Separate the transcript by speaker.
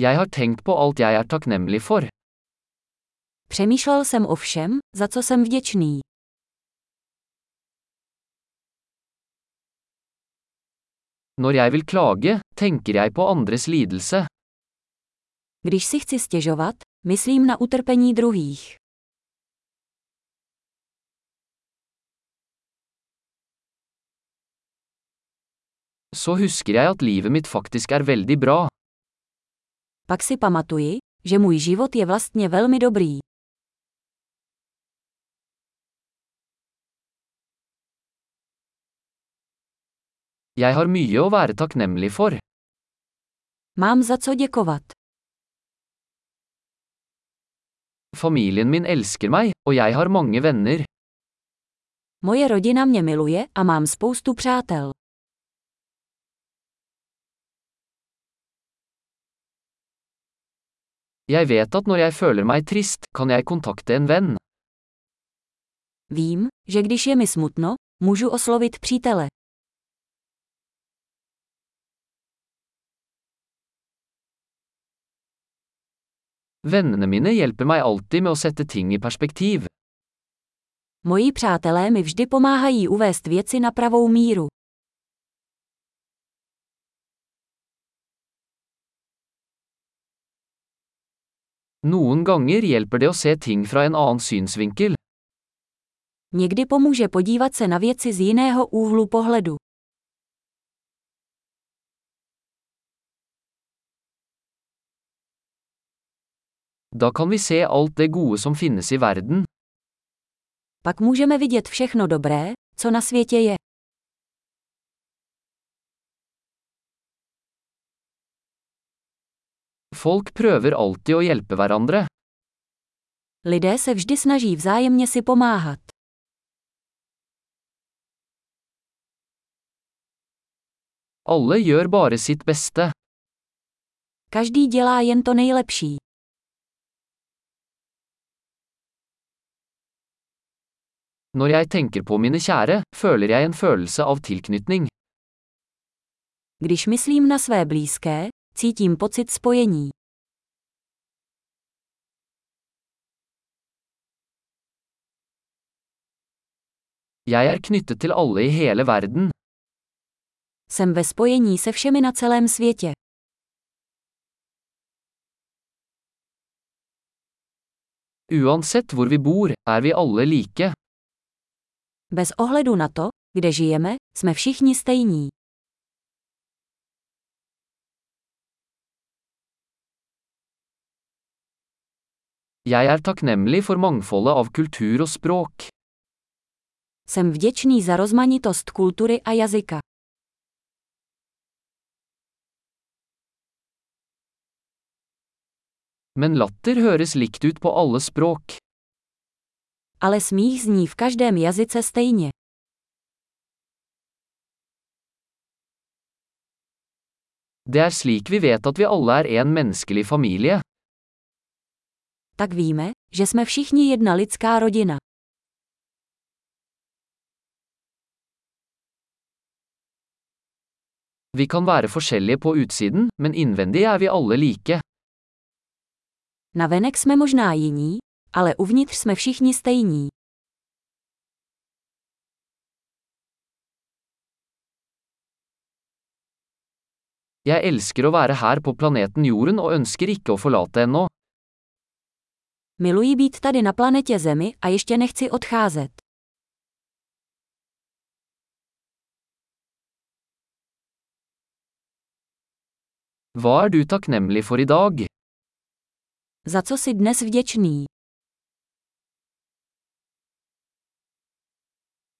Speaker 1: Jeg har tenkt på alt jeg er takknemlig for.
Speaker 2: Přemýšlel jsem o všem, za co jsem vděčný.
Speaker 1: Når jeg vil klage, tenker jeg på andres lidelse.
Speaker 2: Když si chci stěžovat, myslím na utrpení druhých.
Speaker 1: Så husker jeg at livet mitt faktisk er veldig bra.
Speaker 2: Pak si pamatuji, že můj život je vlastně velmi dobrý.
Speaker 1: Jeg har mye å være takknemlig for.
Speaker 2: Mám za co děkovat.
Speaker 1: Familien min elsker meg, og jeg har mange venner.
Speaker 2: Moje rodina mě miluje a mám spoustu přátel.
Speaker 1: Jeg vet at når jeg føler meg trist, kan jeg kontakte en venn.
Speaker 2: Vím, že když je mi smutno, můžu oslovit přítele.
Speaker 1: Vennene mine hjelper meg alltid med å sette ting i perspektiv.
Speaker 2: Moji přátelé mi vždy pomáhají uvést věci na pravou míru.
Speaker 1: Noen ganger hjelper det å se ting fra en annen synsvinkel.
Speaker 2: Někdy pomůže podívat se na věci z jiného úhlu pohledu.
Speaker 1: Da kan vi se alt det gode som finnes i verden.
Speaker 2: Pak můžeme vidět všechno dobré, co na světě je.
Speaker 1: Folk prøver alltid å hjelpe hverandre.
Speaker 2: Lidé se vždy snaží vzájemně si pomáhat.
Speaker 1: Alle gjør bare sitt beste.
Speaker 2: Každý dělá jen to nejlepší.
Speaker 1: Når jeg tenker på mine kjære, føler jeg en følelse av tilknytning.
Speaker 2: Když myslím na své blízké, cítím pocit spojení.
Speaker 1: Jeg er knyttet til alle i hele verden.
Speaker 2: Jsem ve spojení se všemi na celém světě.
Speaker 1: Uansett hvor vi bor, er vi alle like.
Speaker 2: Bez ohledu na to, kde žijeme, jsme všichni stejní.
Speaker 1: Jeg er takknemlig for mangfoldet av kultur og språk.
Speaker 2: Jsem vděčný za rozmanitost kultury a jazyka.
Speaker 1: Men latter høres likt ut på alle språk.
Speaker 2: Ale smích zní v každém jazyce stejně.
Speaker 1: Det er slik vi vet at vi alle er en menneskelig familie.
Speaker 2: Tak víme, že jsme všichni jedna lidská rodina.
Speaker 1: Vi kan være forskjellige på utsiden, men innvendig er vi alle like.
Speaker 2: Na venek jsme možná jiní, ale uvnitř jsme všichni stejní.
Speaker 1: Jeg elsker å være her på planeten Jorden og ønsker ikke å forlate ennå.
Speaker 2: Miluji být tady na planetě Zemi a ještě nechci odcházet.
Speaker 1: Hva er du takknemlig for i dag?
Speaker 2: Za co jsi dnes vděčný?